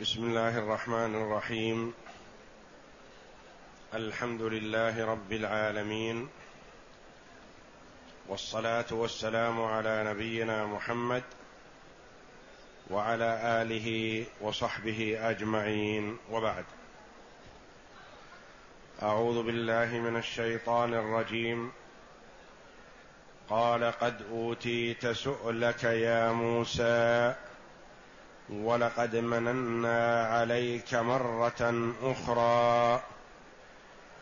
بسم الله الرحمن الرحيم. الحمد لله رب العالمين. والصلاة والسلام على نبينا محمد وعلى آله وصحبه أجمعين. وبعد. أعوذ بالله من الشيطان الرجيم. قال قد أوتيت سؤلك يا موسى ولقد مننا عليك مرة أخرى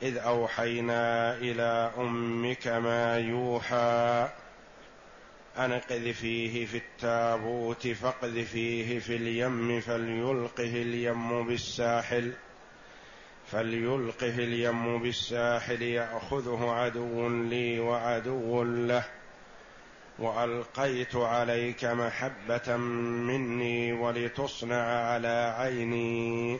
إذ أوحينا إلى أمك ما يوحى أن اقذفيه في التابوت فاقذفيه في اليم فليلقه اليم بالساحل فليلقه اليم بالساحل يأخذه عدو لي وعدو له وألقيت عليك محبة مني ولتصنع على عيني.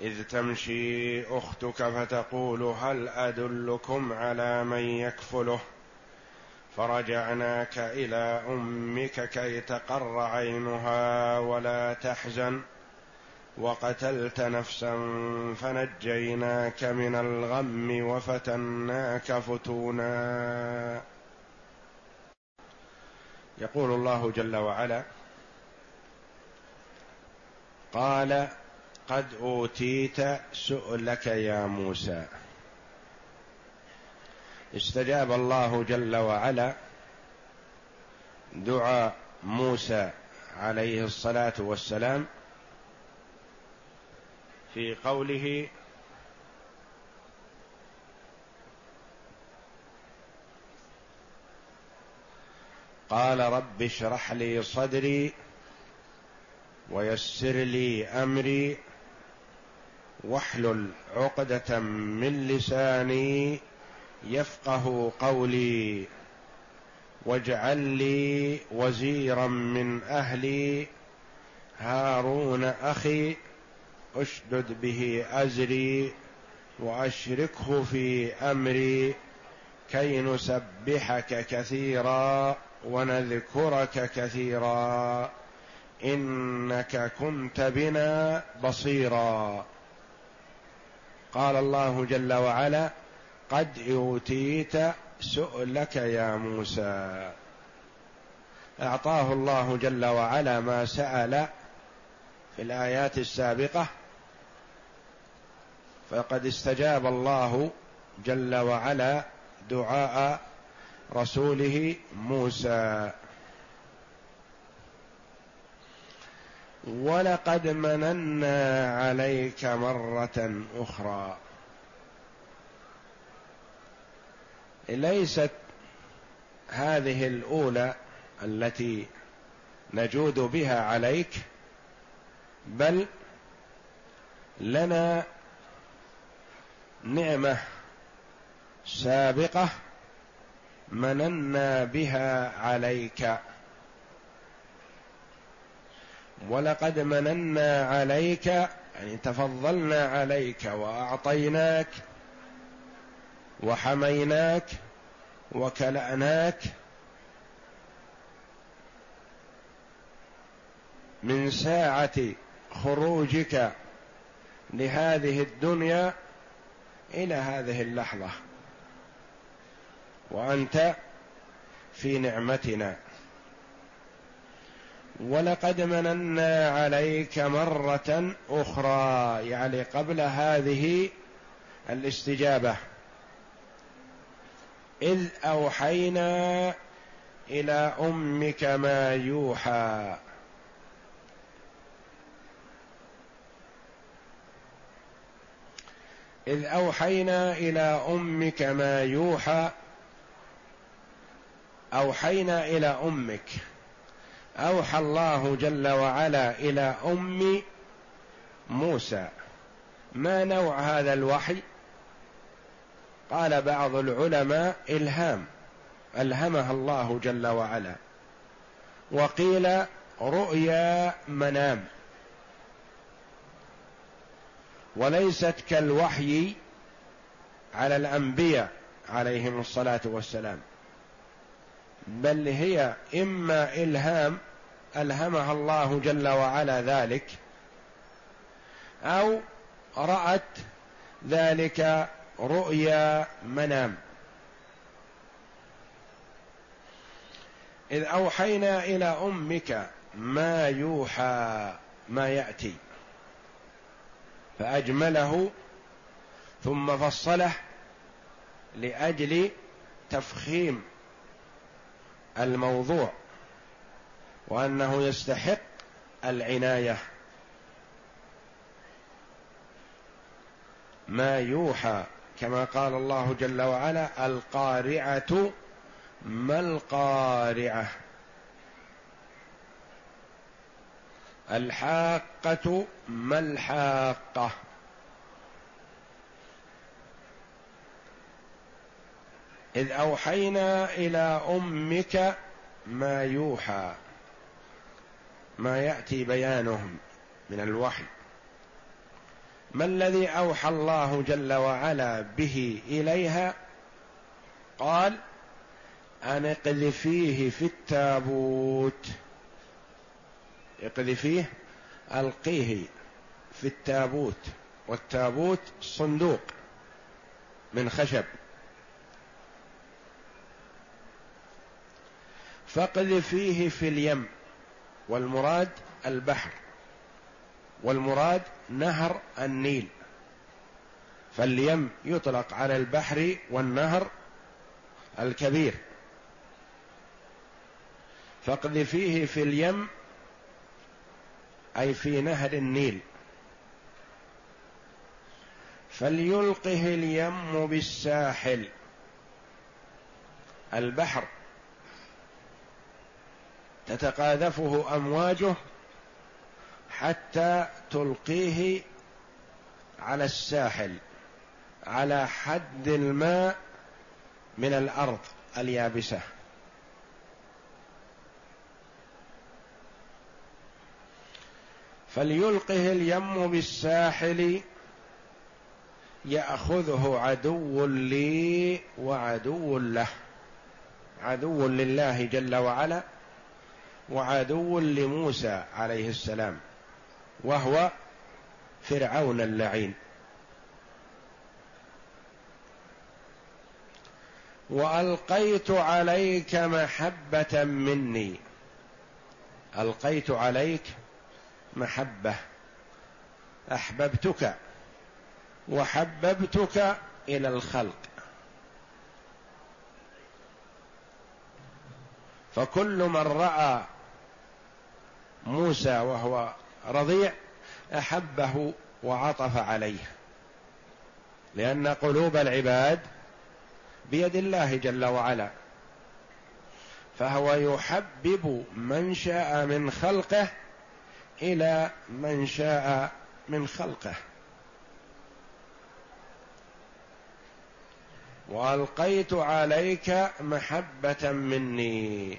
إذ تمشي أختك فتقول هل أدلكم على من يكفله؟ فرجعناك إلى أمك كي تقر عينها ولا تحزن. وقتلت نفسا فنجيناك من الغم وفتناك فتونا. يقول الله جل وعلا قال قد أوتيت سؤلك يا موسى. استجاب الله جل وعلا دعاء موسى عليه الصلاة والسلام في قوله قال رب اشرح لي صدري ويسر لي أمري واحلل عقدة من لساني يفقه قولي واجعل لي وزيرا من أهلي هارون أخي أشدد به أزري وأشركه في أمري كي نسبحك كثيرا ونذكرك كثيرا إنك كنت بنا بصيرا. قال الله جل وعلا قد أوتيت سؤلك يا موسى. أعطاه الله جل وعلا ما سأل في الآيات السابقة فقد استجاب الله جل وعلا دعاء رسوله موسى. ولقد مننا عليك مرة أخرى. ليست هذه الأولى التي نجود بها عليك بل لنا نعمة سابقة مننا بها عليك. ولقد مننا عليك يعني تفضلنا عليك وأعطيناك وحميناك وكلأناك من ساعة خروجك لهذه الدنيا إلى هذه اللحظة. وأنت في نعمتنا. ولقد مننا عليك مرة أخرى يعني قبل هذه الاستجابة. إذ أوحينا إلى أمك ما يوحى. إذ أوحينا إلى أمك ما يوحى أوحينا إلى أمك. أوحى الله جل وعلا إلى أم موسى. ما نوع هذا الوحي؟ قال بعض العلماء إلهام. ألهمها الله جل وعلا. وقيل رؤيا منام. وليست كالوحي على الأنبياء عليهم الصلاة والسلام. بل هي إما إلهام ألهمها الله جل وعلا ذلك أو رأت ذلك رؤيا منام. إذ أوحينا إلى أمك ما يوحى ما يأتي فأجمله ثم فصله لأجل تفخيم. الموضوع وأنه يستحق العناية. ما يوحى كما قال الله جل وعلا القارعة ما القارعة؟ الحاقة ما الحاقة؟ إذ أوحينا إلى أمك ما يوحى ما يأتي بيانه من الوحي. ما الذي أوحى الله جل وعلا به إليها؟ قال أن اقذفيه في التابوت. اقذفيه ألقيه في التابوت. والتابوت صندوق من خشب. فاقذفيه في اليم والمراد البحر والمراد نهر النيل. فاليم يطلق على البحر والنهر الكبير. فاقذفيه في اليم أي في نهر النيل. فليلقه اليم بالساحل البحر. تتقاذفه أمواجه حتى تلقيه على الساحل على حد الماء من الأرض اليابسة. فليلقه اليم بالساحل يأخذه عدو لي وعدو له عدو لله جل وعلا. وعدو لموسى عليه السلام وهو فرعون اللعين. وألقيت عليك محبة مني. ألقيت عليك محبة. أحببتك وحببتك إلى الخلق. فكل من رأى موسى وهو رضيع أحبه وعطف عليه لأن قلوب العباد بيد الله جل وعلا فهو يحبب من شاء من خلقه إلى من شاء من خلقه. وألقيت عليك محبة مني.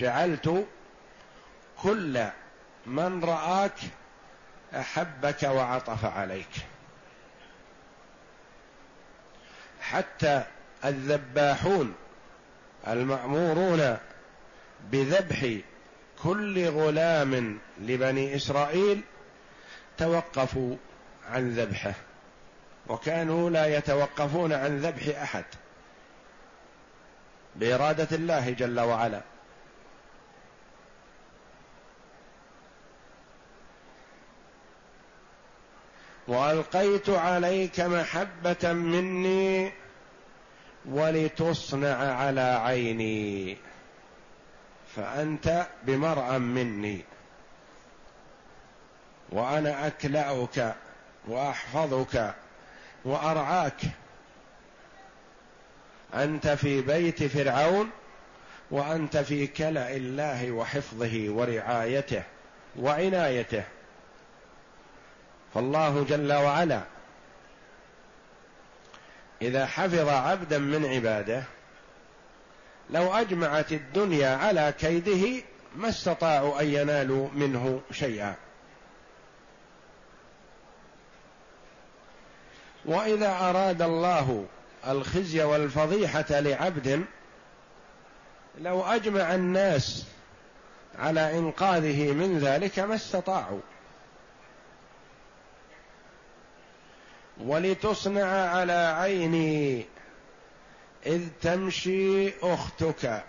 جعلت كل من رآك أحبك وعطف عليك. حتى الذباحون المأمورون بذبح كل غلام لبني إسرائيل توقفوا عن ذبحه وكانوا لا يتوقفون عن ذبح أحد بإرادة الله جل وعلا. والقيت عليك محبة مني ولتصنع على عيني فأنت بمرأ مني. وأنا أكلأك وأحفظك وأرعاك. أنت في بيت فرعون وأنت في كلأ الله وحفظه ورعايته وعنايته. فالله جل وعلا إذا حفظ عبدا من عباده لو أجمعت الدنيا على كيده ما استطاعوا أن ينالوا منه شيئا. وإذا أراد الله الخزي والفضيحة لعبد لو أجمع الناس على إنقاذه من ذلك ما استطاعوا. ولتصنع على عيني إذ تمشي أختك.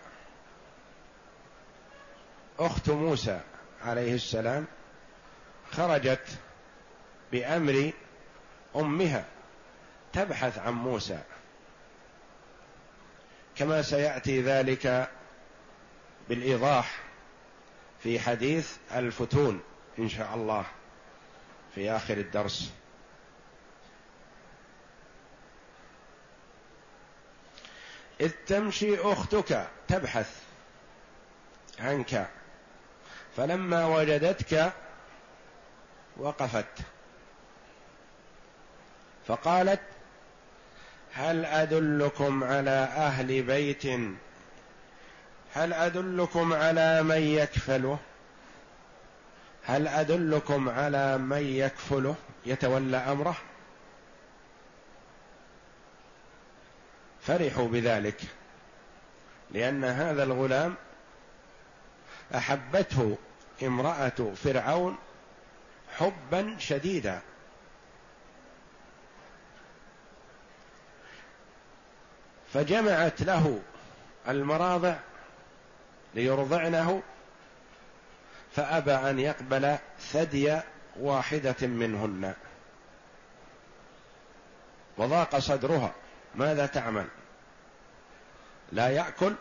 أخت موسى عليه السلام خرجت بأمر أمها تبحث عن موسى. كما سيأتي ذلك بالإيضاح في حديث الفتون إن شاء الله في آخر الدرس. إذ تمشي أختك تبحث عنك. فلما وجدتك وقفت. فقالت هل أدلكم على أهل بيت؟ هل أدلكم على من يكفله؟ هل أدلكم على من يكفله؟ يتولى أمره. فرحوا بذلك لأن هذا الغلام أحبته امرأة فرعون حبا شديدا. فجمعت له المراضع ليرضعنه فأبى أن يقبل ثدي واحدة منهن وضاق صدرها. ماذا تعمل؟ لا يأكل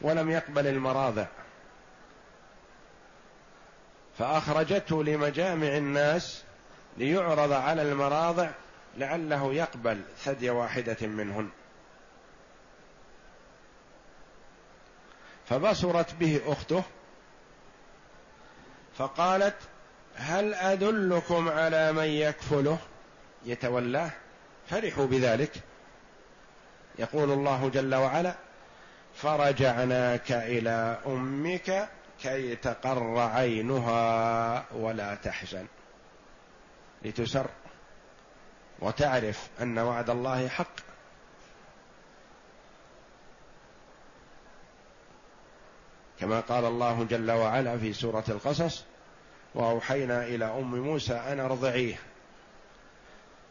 ولم يقبل المراضع. فأخرجته لمجامع الناس ليعرض على المراضع لعله يقبل ثدي واحدة منهن. فبصرت به أخته فقالت هل أدلكم على من يكفله؟ يتولاه. فرحوا بذلك. يقول الله جل وعلا فرجعناك إلى أمك كي تقر عينها ولا تحزن. لتسر وتعرف أن وعد الله حق. كما قال الله جل وعلا في سورة القصص وأوحينا إلى أم موسى أن أرضعيه.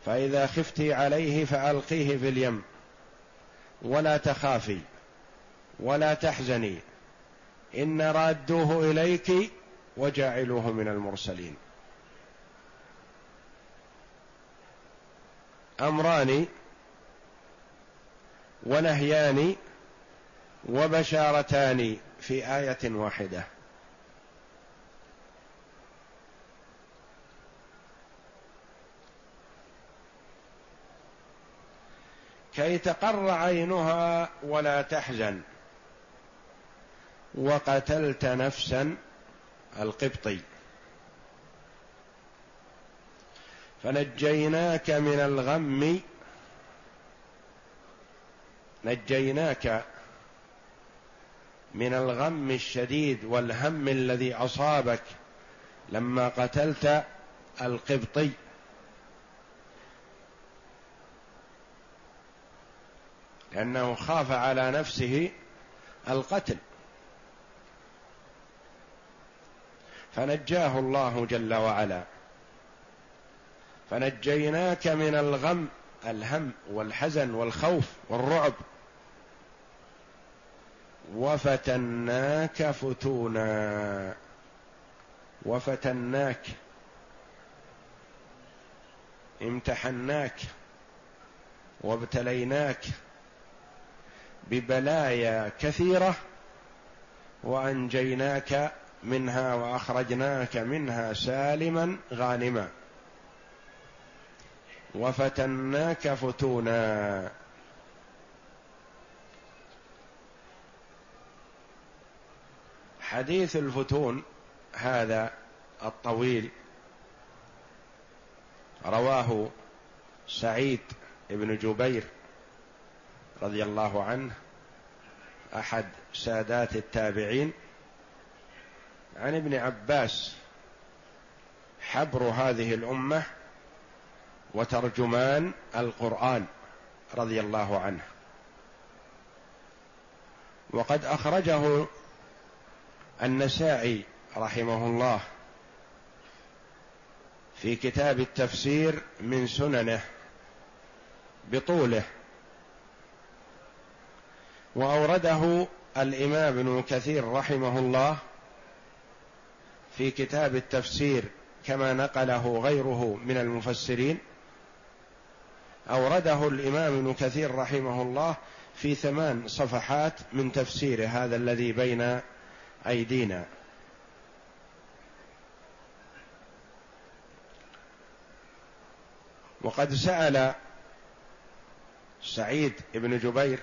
فإذا خفت عليه فألقيه في اليم. ولا تخافي. ولا تحزني. إن رادوه إليك وجاعلوه من المرسلين. أمران ونهيان وبشارتان في آية واحدة. كي تقر عينها ولا تحزن. وقتلت نفسا القبطي. فنجيناك من الغم. نجيناك من الغم الشديد والهم الذي أصابك لما قتلت القبطي. لأنه خاف على نفسه القتل. فنجاه الله جل وعلا. فنجيناك من الغم الهم والحزن والخوف والرعب. وفتناك فتونا. وفتناك. امتحناك. وابتليناك. ببلايا كثيرة وأنجيناك منها وأخرجناك منها سالما غانما. وفتناك فتونا. حديث الفتون هذا الطويل. رواه سعيد بن جبير. رضي الله عنه أحد سادات التابعين عن ابن عباس حبر هذه الأمة وترجمان القرآن رضي الله عنه. وقد أخرجه النسائي رحمه الله في كتاب التفسير من سننه بطوله. وأورده الإمام ابن كثير رحمه الله في كتاب التفسير كما نقله غيره من المفسرين. أورده الإمام ابن كثير رحمه الله في ثمان صفحات من تفسير هذا الذي بين أيدينا. وقد سأل سعيد بن جبير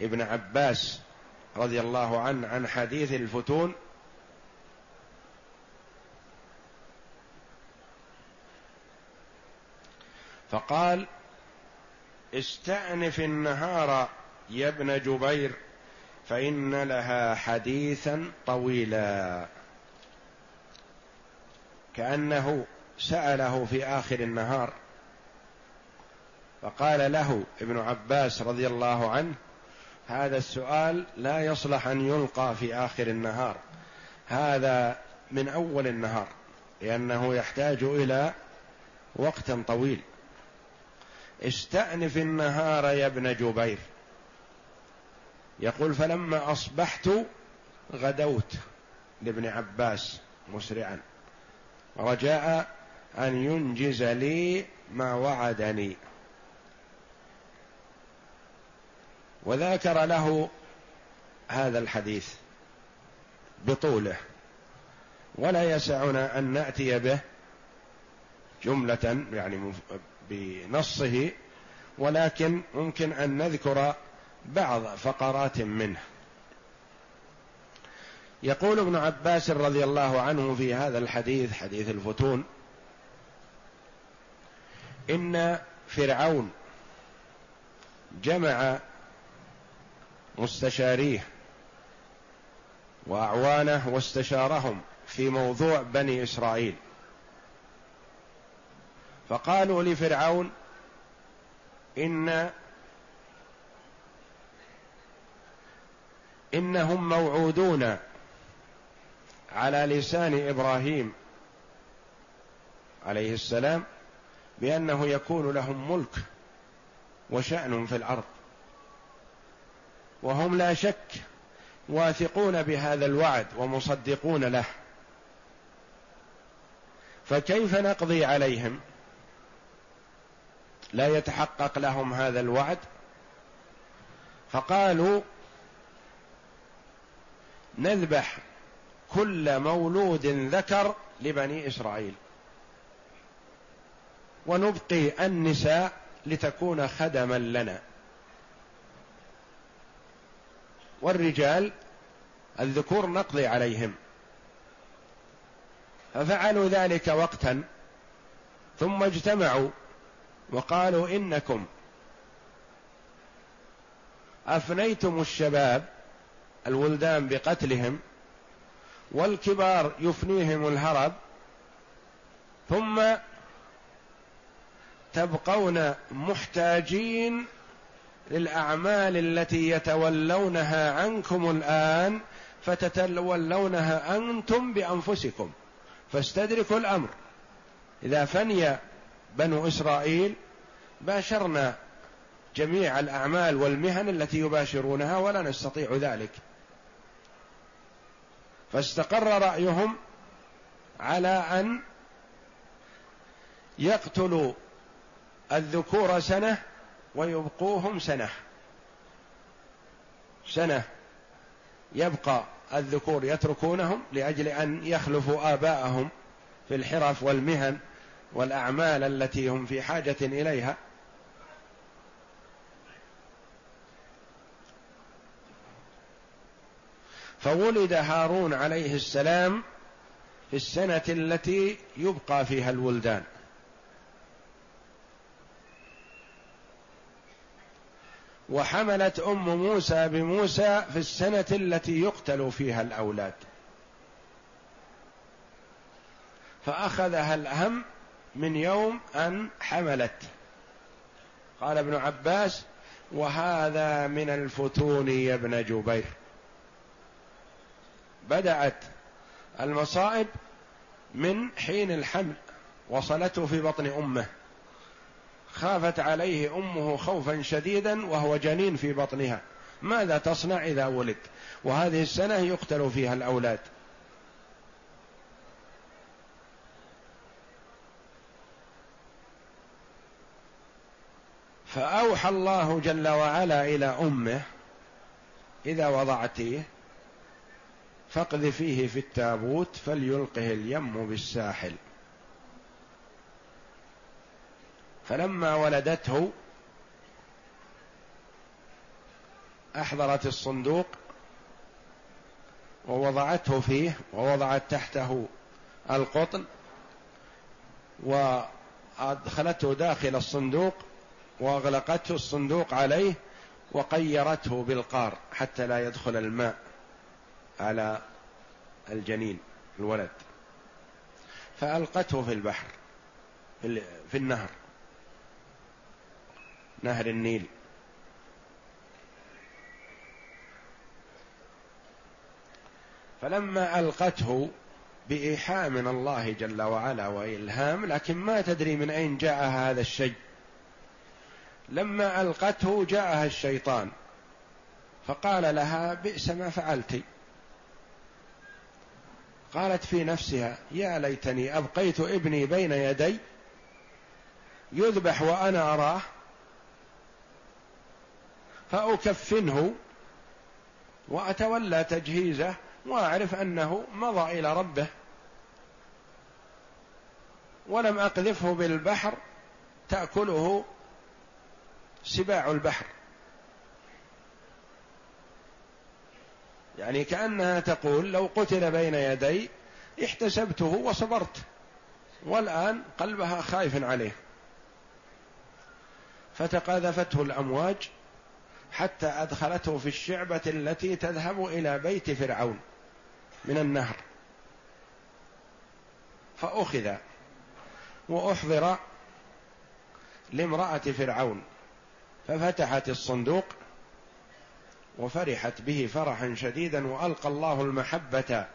ابن عباس رضي الله عنه عن حديث الفتون. فقال استأنف النهار يا ابن جبير فإن لها حديثا طويلا. كأنه سأله في آخر النهار. فقال له ابن عباس رضي الله عنه هذا السؤال لا يصلح أن يلقى في آخر النهار. هذا من أول النهار لأنه يحتاج إلى وقت طويل. استأنف النهار يا ابن جبير. يقول فلما أصبحت غدوت لابن عباس مسرعا رجاء أن ينجز لي ما وعدني. وذاكر له هذا الحديث بطوله. ولا يسعنا أن نأتي به جملة يعني بنصه ولكن ممكن أن نذكر بعض فقرات منه. يقول ابن عباس رضي الله عنه في هذا الحديث حديث الفتون إن فرعون جمع مستشاريه وأعوانه واستشارهم في موضوع بني إسرائيل. فقالوا لفرعون إن إنهم موعودون على لسان إبراهيم عليه السلام بأنه يكون لهم ملك وشأن في الأرض. وهم لا شك واثقون بهذا الوعد ومصدقون له. فكيف نقضي عليهم؟ لا يتحقق لهم هذا الوعد؟ فقالوا نذبح كل مولود ذكر لبني إسرائيل. ونبقي النساء لتكون خدما لنا. والرجال الذكور نقضي عليهم. ففعلوا ذلك وقتا ثم اجتمعوا وقالوا إنكم أفنيتم الشباب الولدان بقتلهم والكبار يفنيهم الهرب ثم تبقون محتاجين للأعمال التي يتولونها عنكم الآن فتتولونها أنتم بأنفسكم. فاستدركوا الأمر. إذا فني بنو إسرائيل باشرنا جميع الأعمال والمهن التي يباشرونها ولا نستطيع ذلك. فاستقر رأيهم على أن يقتلوا الذكور سنة ويبقوهم سنة. سنة يبقى الذكور يتركونهم لأجل أن يخلفوا آباءهم في الحرف والمهن والأعمال التي هم في حاجة إليها. فولد هارون عليه السلام في السنة التي يبقى فيها الولدان. وحملت أم موسى بموسى في السنة التي يقتل فيها الأولاد. فأخذها الهم من يوم أن حملت. قال ابن عباس وهذا من الفتون يا ابن جبير. بدأت المصائب من حين الحمل وصلته في بطن أمه. خافت عليه أمه خوفا شديدا وهو جنين في بطنها. ماذا تصنع إذا ولد؟ وهذه السنة يقتل فيها الأولاد. فأوحى الله جل وعلا إلى أمه إذا وضعتيه فاقذفيه في التابوت فليلقه اليم بالساحل. فلما ولدته أحضرت الصندوق ووضعته فيه ووضعت تحته القطن وأدخلته داخل الصندوق وأغلقته الصندوق عليه وقيرته بالقار حتى لا يدخل الماء على الجنين الولد. فألقته في البحر في النهر. نهر النيل. فلما ألقته بإيحاء من الله جل وعلا وإلهام لكن ما تدري من أين جاء هذا الشيء. لما ألقته جاءها الشيطان فقال لها بئس ما فعلت. قالت في نفسها يا ليتني أبقيت ابني بين يدي يذبح وأنا أراه فأكفنه وأتولى تجهيزه وأعرف أنه مضى إلى ربه ولم أقذفه بالبحر تأكله سباع البحر. يعني كأنها تقول لو قتل بين يدي احتسبته وصبرت والآن قلبها خايف عليه. فتقاذفته الأمواج حتى أدخلته في الشعبة التي تذهب إلى بيت فرعون من النهر. فأخذ وأحضر لامرأة فرعون ففتحت الصندوق وفرحت به فرحا شديدا وألقى الله المحبة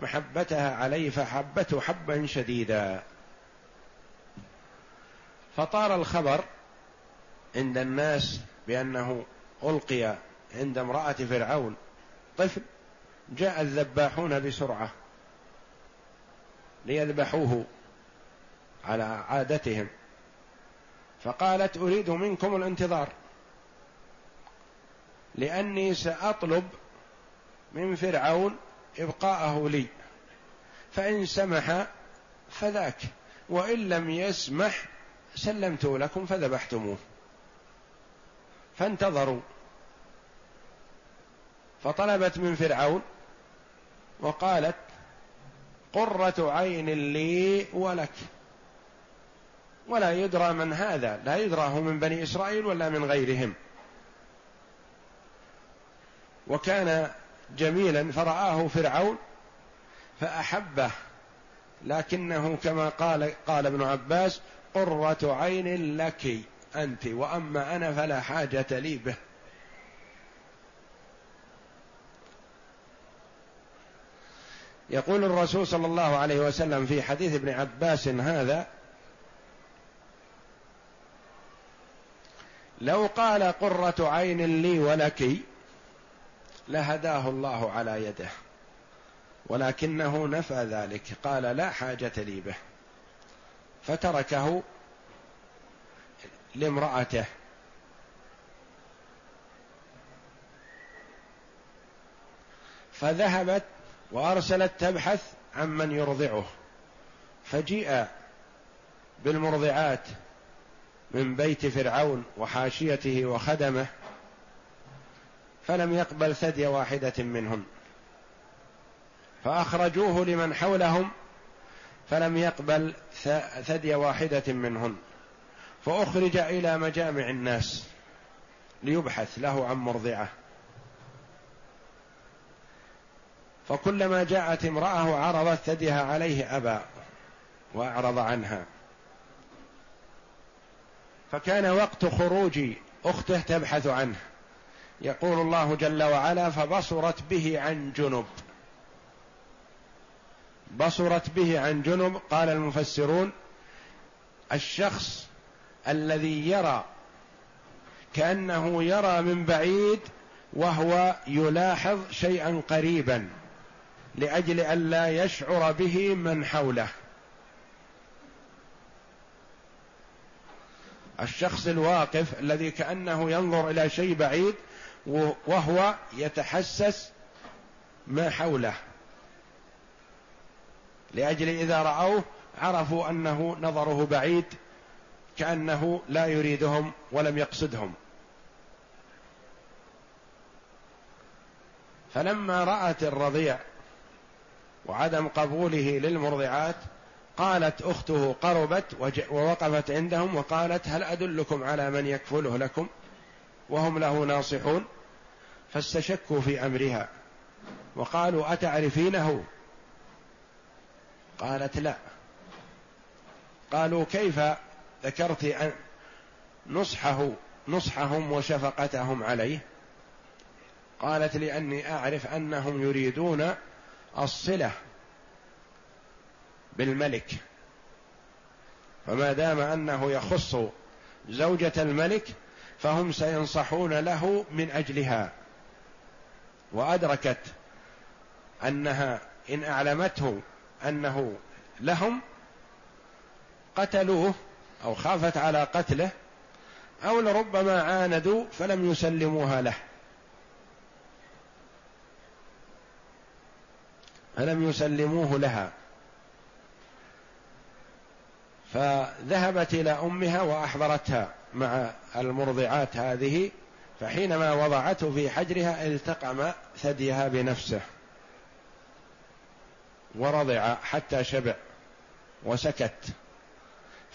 محبتها عليه فحبته حبا شديدا. فطار الخبر عند الناس بأنه ألقي عند امرأة فرعون طفل جاء الذباحون بسرعة ليذبحوه على عادتهم. فقالت أريد منكم الانتظار لأني سأطلب من فرعون إبقاءه لي فإن سمح فذاك وإن لم يسمح سلمت لكم فذبحتموه. فانتظروا. فطلبت من فرعون وقالت قرة عين لي ولك. ولا يدرى من هذا. لا يدرى هو من بني إسرائيل ولا من غيرهم. وكان جميلا فرآه فرعون فأحبه. لكنه كما قال قال ابن عباس قرة عين لك. أنت وأما أنا فلا حاجة لي به. يقول الرسول صلى الله عليه وسلم في حديث ابن عباس هذا لو قال قرة عين لي ولك لهداه الله على يده ولكنه نفى ذلك قال لا حاجة لي به. فتركه لامرأته. فذهبت وأرسلت تبحث عن من يرضعه. فجيء بالمرضعات من بيت فرعون وحاشيته وخدمه فلم يقبل ثدي واحدة منهن فأخرجوه لمن حولهم فلم يقبل ثدي واحدة منهن. فأخرج إلى مجامع الناس ليبحث له عن مرضعه. فكلما جاءت امرأة عرضت ثديها عليه أبى وأعرض عنها. فكان وقت خروج أخته تبحث عنه. يقول الله جل وعلا فبصرت به عن جنب. بصرت به عن جنب قال المفسرون الشخص الذي يرى كأنه يرى من بعيد وهو يلاحظ شيئا قريبا لأجل أن لا يشعر به من حوله. الشخص الواقف الذي كأنه ينظر إلى شيء بعيد وهو يتحسس ما حوله. لأجل إذا رأوه عرفوا أنه نظره بعيد كأنه لا يريدهم ولم يقصدهم. فلما رأت الرضيع وعدم قبوله للمرضعات قالت أخته قربت ووقفت عندهم وقالت هل أدلكم على من يكفله لكم؟ وهم له ناصحون. فاستشكوا في أمرها. وقالوا أتعرفينه؟ قالت لا. قالوا كيف ذكرت نصحه نصحهم وشفقتهم عليه. قالت لأني أعرف أنهم يريدون الصلة بالملك. فما دام أنه يخص زوجة الملك فهم سينصحون له من أجلها. وأدركت أنها إن أعلمته أنه لهم قتلوه. أو خافت على قتله أو لربما عاندوا فلم يسلموها له. فلم يسلموه لها. فذهبت إلى أمها وأحضرتها مع المرضعات هذه فحينما وضعته في حجرها التقم ثديها بنفسه. ورضع حتى شبع وسكت.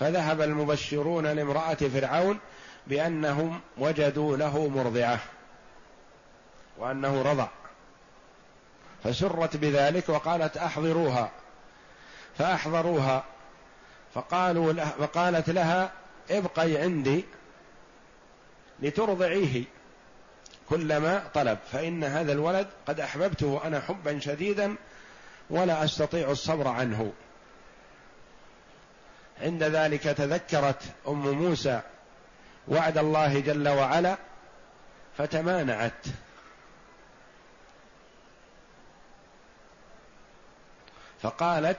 فذهب المبشرون لامرأة فرعون بأنهم وجدوا له مرضعة وأنه رضع فسرت بذلك وقالت أحضروها فأحضروها فقالوا له فقالت لها ابقي عندي لترضعيه كلما طلب فإن هذا الولد قد أحببته أنا حبا شديدا ولا أستطيع الصبر عنه. عند ذلك تذكرت أم موسى وعد الله جل وعلا فتمانعت. فقالت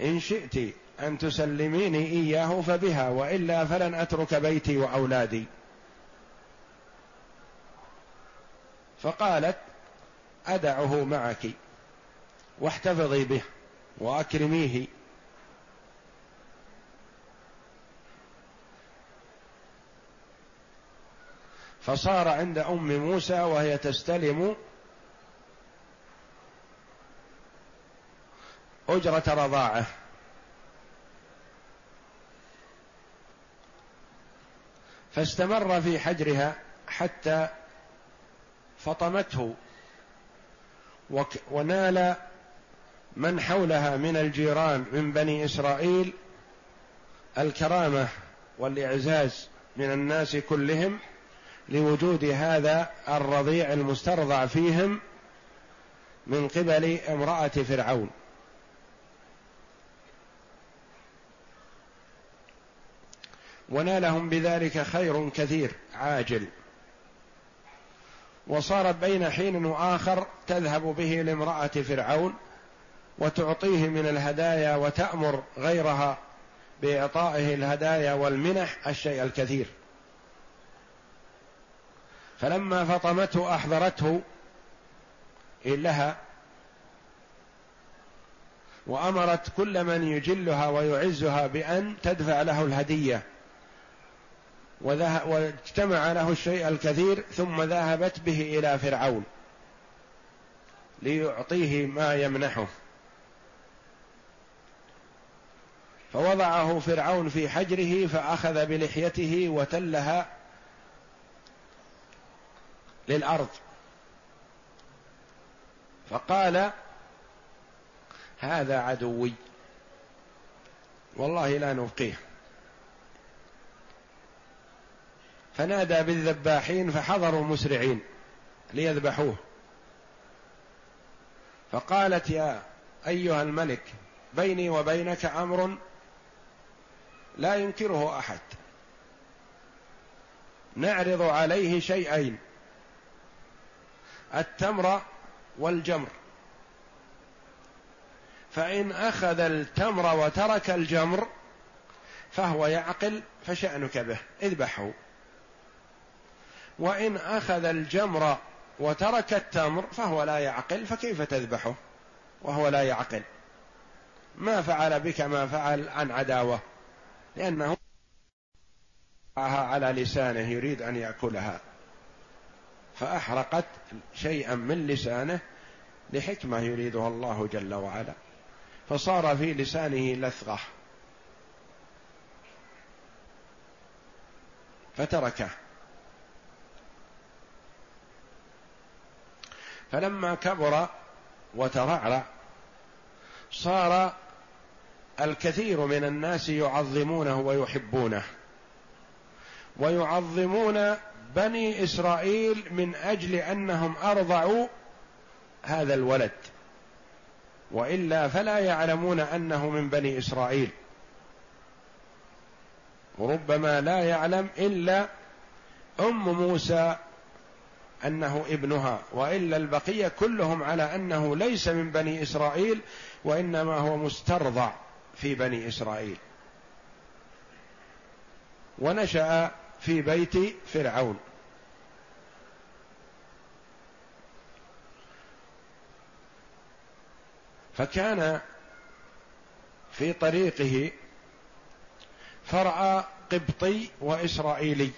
إن شئت أن تسلميني إياه فبها وإلا فلن أترك بيتي وأولادي. فقالت أدعه معك واحتفظي به وأكرميه. فصار عند أم موسى وهي تستلم أجرة رضاعه. فاستمر في حجرها حتى فطمته. ونال من حولها من الجيران من بني إسرائيل الكرامة والإعزاز من الناس كلهم. لوجود هذا الرضيع المسترضع فيهم من قبل امرأة فرعون. ونالهم بذلك خير كثير عاجل. وصارت بين حين وآخر تذهب به لامرأة فرعون وتعطيه من الهدايا وتأمر غيرها بإعطائه الهدايا والمنح الشيء الكثير. فلما فطمته أحضرته لها وأمرت كل من يجلها ويعزها بأن تدفع له الهدية. واجتمع له الشيء الكثير ثم ذهبت به إلى فرعون ليعطيه ما يمنحه. فوضعه فرعون في حجره فأخذ بلحيته وتلها للأرض. فقال هذا عدوي. والله لا نبقيه فنادى بالذباحين فحضروا مسرعين ليذبحوه. فقالت يا أيها الملك بيني وبينك أمر لا ينكره أحد. نعرض عليه شيئين. التمر والجمر. فإن أخذ التمر وترك الجمر فهو يعقل فشأنك به اذبحه. وإن أخذ الجمر وترك التمر فهو لا يعقل فكيف تذبحه؟ وهو لا يعقل. ما فعل بك ما فعل عن عداوة لأنه على لسانه يريد أن يأكلها. فأحرقت شيئا من لسانه لحكمة يريدها الله جل وعلا. فصار في لسانه لثغة. فتركه. فلما كبر وترعرع صار الكثير من الناس يعظمونه ويحبونه. ويعظمون بني إسرائيل من أجل أنهم أرضعوا هذا الولد. وإلا فلا يعلمون أنه من بني إسرائيل. وربما لا يعلم إلا أم موسى أنه ابنها. وإلا البقية كلهم على أنه ليس من بني إسرائيل وإنما هو مسترضع في بني إسرائيل. ونشأ في بيت فرعون. فكان في طريقه فراى قبطي وإسرائيلي.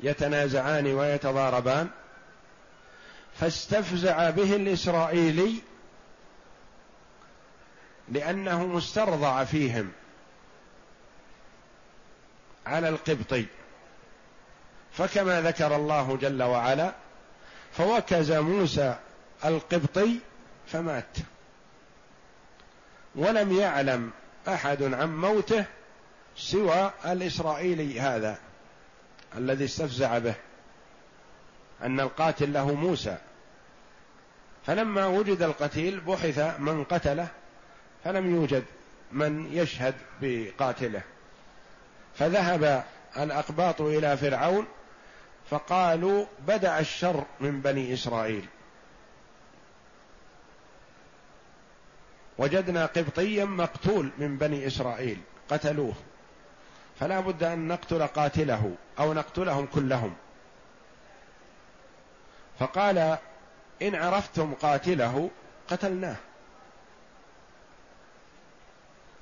يتنازعان ويتضاربان. فاستفزع به الإسرائيلي لأنه مسترضع فيهم. على القبطي. فكما ذكر الله جل وعلا فوكز موسى القبطي فمات. ولم يعلم أحد عن موته سوى الإسرائيلي هذا الذي استفزع به أن القاتل له موسى. فلما وجد القتيل بحث من قتله فلم يوجد من يشهد بقاتله. فذهب الأقباط إلى فرعون فقالوا بدأ الشر من بني إسرائيل. وجدنا قبطيا مقتول من بني إسرائيل قتلوه. فلا بد أن نقتل قاتله أو نقتلهم كلهم. فقال إن عرفتم قاتله قتلناه.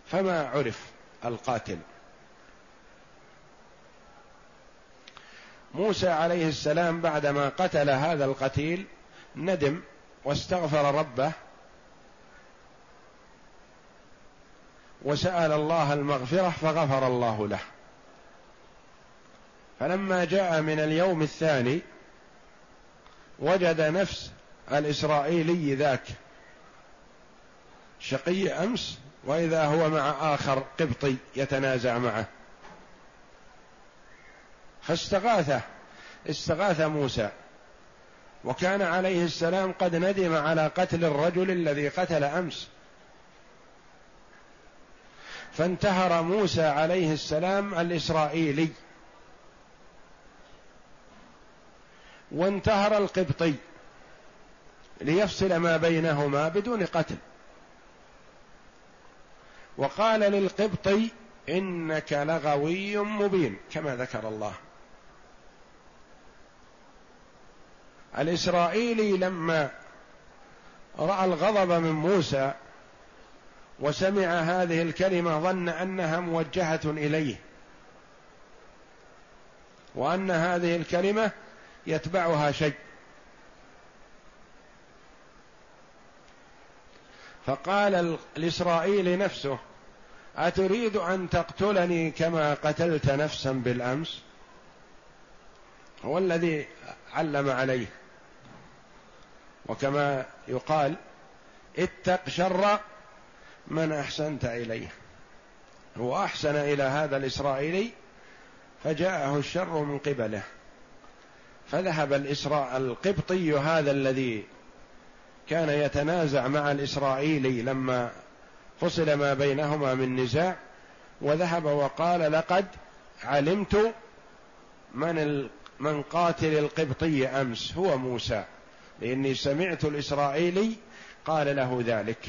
فما عرف القاتل؟ موسى عليه السلام بعدما قتل هذا القتيل ندم واستغفر ربه وسأل الله المغفرة فغفر الله له. فلما جاء من اليوم الثاني وجد نفس الإسرائيلي ذاك شقي أمس وإذا هو مع آخر قبطي يتنازع معه. فاستغاثه استغاث موسى. وكان عليه السلام قد ندم على قتل الرجل الذي قتل أمس. فانتهر موسى عليه السلام الإسرائيلي. وانتهر القبطي ليفصل ما بينهما بدون قتل. وقال للقبطي إنك لغوي مبين كما ذكر الله. الإسرائيلي لما رأى الغضب من موسى وسمع هذه الكلمة ظن أنها موجهة إليه وأن هذه الكلمة يتبعها شيء. فقال الإسرائيلي نفسه أتريد أن تقتلني كما قتلت نفسا بالأمس؟ هو الذي علم عليه. وكما يقال اتق شر من أحسنت إليه. هو أحسن إلى هذا الإسرائيلي فجاءه الشر من قبله. فذهب الإسراء القبطي هذا الذي كان يتنازع مع الإسرائيلي لما فصل ما بينهما من نزاع وذهب وقال لقد علمت من من قاتل القبطي أمس هو موسى لإني سمعت الإسرائيلي قال له ذلك.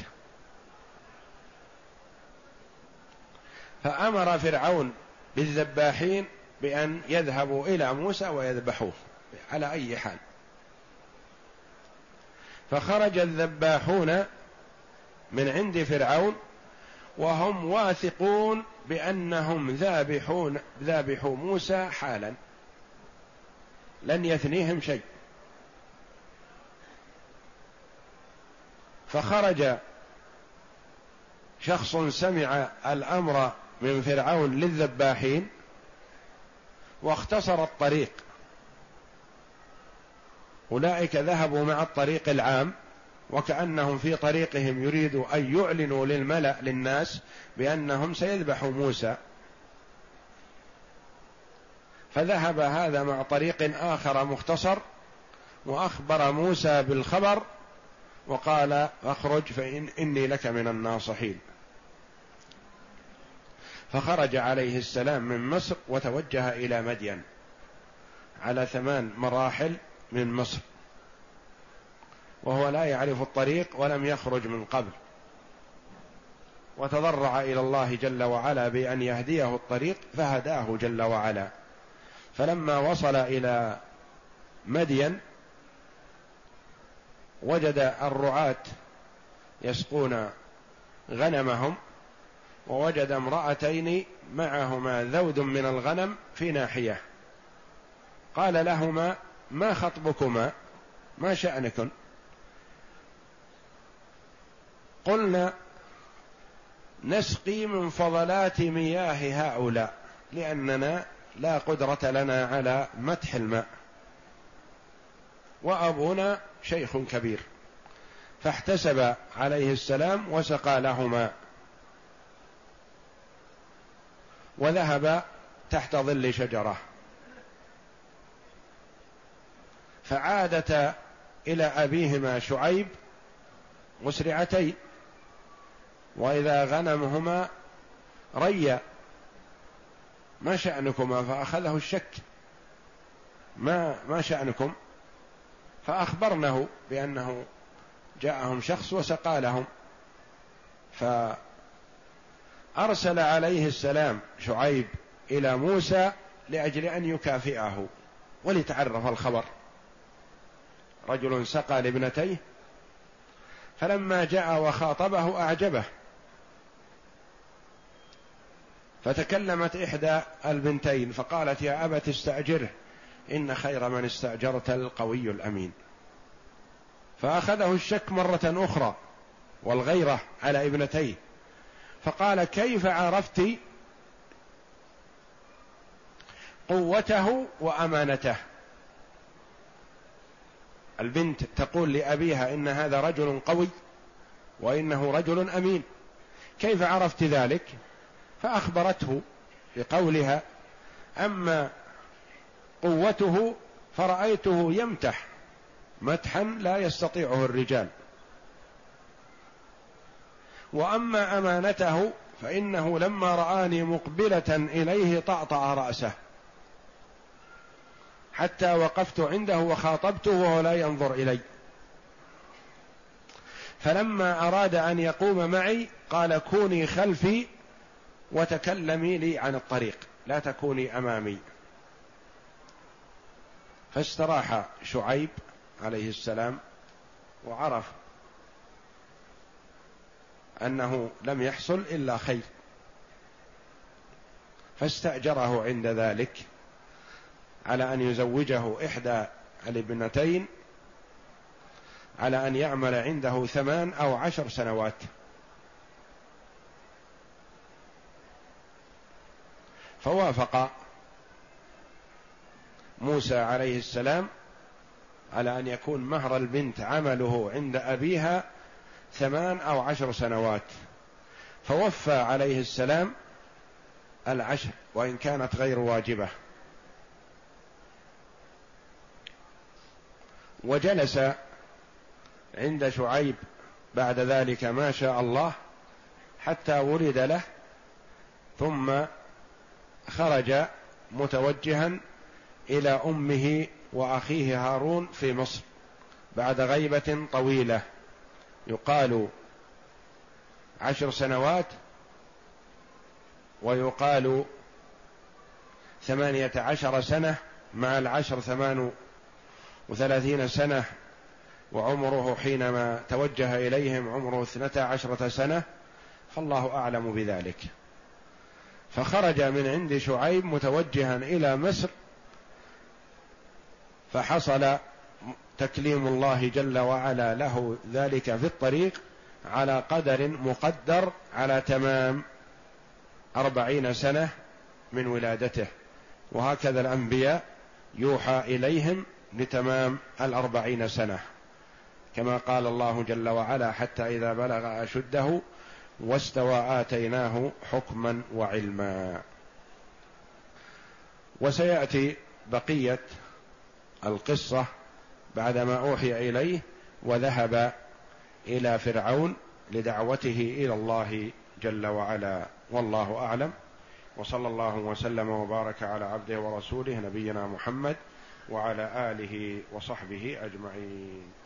فأمر فرعون بالذباحين بأن يذهبوا إلى موسى ويذبحوه على أي حال. فخرج الذباحون من عند فرعون وهم واثقون بأنهم ذابحون ذابحوا موسى حالا. لن يثنيهم شيء. فخرج شخص سمع الأمر من فرعون للذباحين واختصر الطريق. أولئك ذهبوا مع الطريق العام وكأنهم في طريقهم يريدوا أن يعلنوا للملأ للناس بأنهم سيذبحوا موسى. فذهب هذا مع طريق آخر مختصر وأخبر موسى بالخبر وقال أخرج فإن إني لك من الناصحين. فخرج عليه السلام من مصر وتوجه إلى مدين على ثمان مراحل من مصر. وهو لا يعرف الطريق ولم يخرج من قبل. وتضرع إلى الله جل وعلا بأن يهديه الطريق فهداه جل وعلا. فلما وصل إلى مدين وجد الرعاة يسقون غنمهم ووجد امرأتين معهما ذود من الغنم في ناحية. قال لهما ما خطبكما؟ ما شأنكم قلنا نسقي من فضلات مياه هؤلاء لأننا لا قدرة لنا على مدح الماء. وأبونا شيخ كبير. فاحتسب عليه السلام وسقى لهما. وذهب تحت ظل شجرة. فعادتا إلى أبيهما شعيب مسرعتين وإذا غنمهما ريا. ما شأنكما فأخذه الشك. ما ما شأنكم؟ فأخبرنه بأنه جاءهم شخص وسقى لهم. فأرسل عليه السلام شعيب إلى موسى لأجل أن يكافئه وليتعرف الخبر. رجل سقى لابنتيه فلما جاء وخاطبه أعجبه. فتكلمت إحدى البنتين فقالت يا أبت استأجره إن خير من استأجرت القوي الأمين. فأخذه الشك مرة أخرى والغيرة على ابنتيه فقال كيف عرفت قوته وأمانته؟ البنت تقول لأبيها إن هذا رجل قوي وإنه رجل أمين كيف عرفت ذلك؟ فأخبرته بقولها أما قوته فرأيته يمتح مدحا لا يستطيعه الرجال. وأما أمانته فإنه لما رآني مقبلة إليه طأطأ رأسه. حتى وقفت عنده وخاطبته وهو لا ينظر إلي. فلما أراد أن يقوم معي قال كوني خلفي وتكلمي لي عن الطريق لا تكوني أمامي. فاستراح شعيب عليه السلام وعرف أنه لم يحصل إلا خير. فاستأجره عند ذلك على أن يزوجه إحدى الابنتين على أن يعمل عنده ثمان أو عشر سنوات. فوافق موسى عليه السلام على أن يكون مهر البنت عمله عند أبيها ثمان أو عشر سنوات. فوفى عليه السلام العشر وإن كانت غير واجبة. وجلس عند شعيب بعد ذلك ما شاء الله حتى ولد له ثم خرج متوجها إلى أمه وأخيه هارون في مصر بعد غيبة طويلة. يقال عشر سنوات ويقال ثمانية عشر سنة مع العشر ثمان وثلاثين سنة وعمره حينما توجه إليهم عمره اثنتا عشرة سنة. فالله أعلم بذلك. فخرج من عند شعيب متوجها إلى مصر فحصل تكليم الله جل وعلا له ذلك في الطريق على قدر مقدر على تمام أربعين سنة من ولادته. وهكذا الأنبياء يوحى إليهم لتمام الأربعين سنة. كما قال الله جل وعلا حتى إذا بلغ أشده واستوى آتيناه حكما وعلما. وسيأتي بقية القصة بعدما أوحي إليه وذهب إلى فرعون لدعوته إلى الله جل وعلا. والله أعلم. وصلى الله وسلم وبارك على عبده ورسوله نبينا محمد وعلى آله وصحبه أجمعين.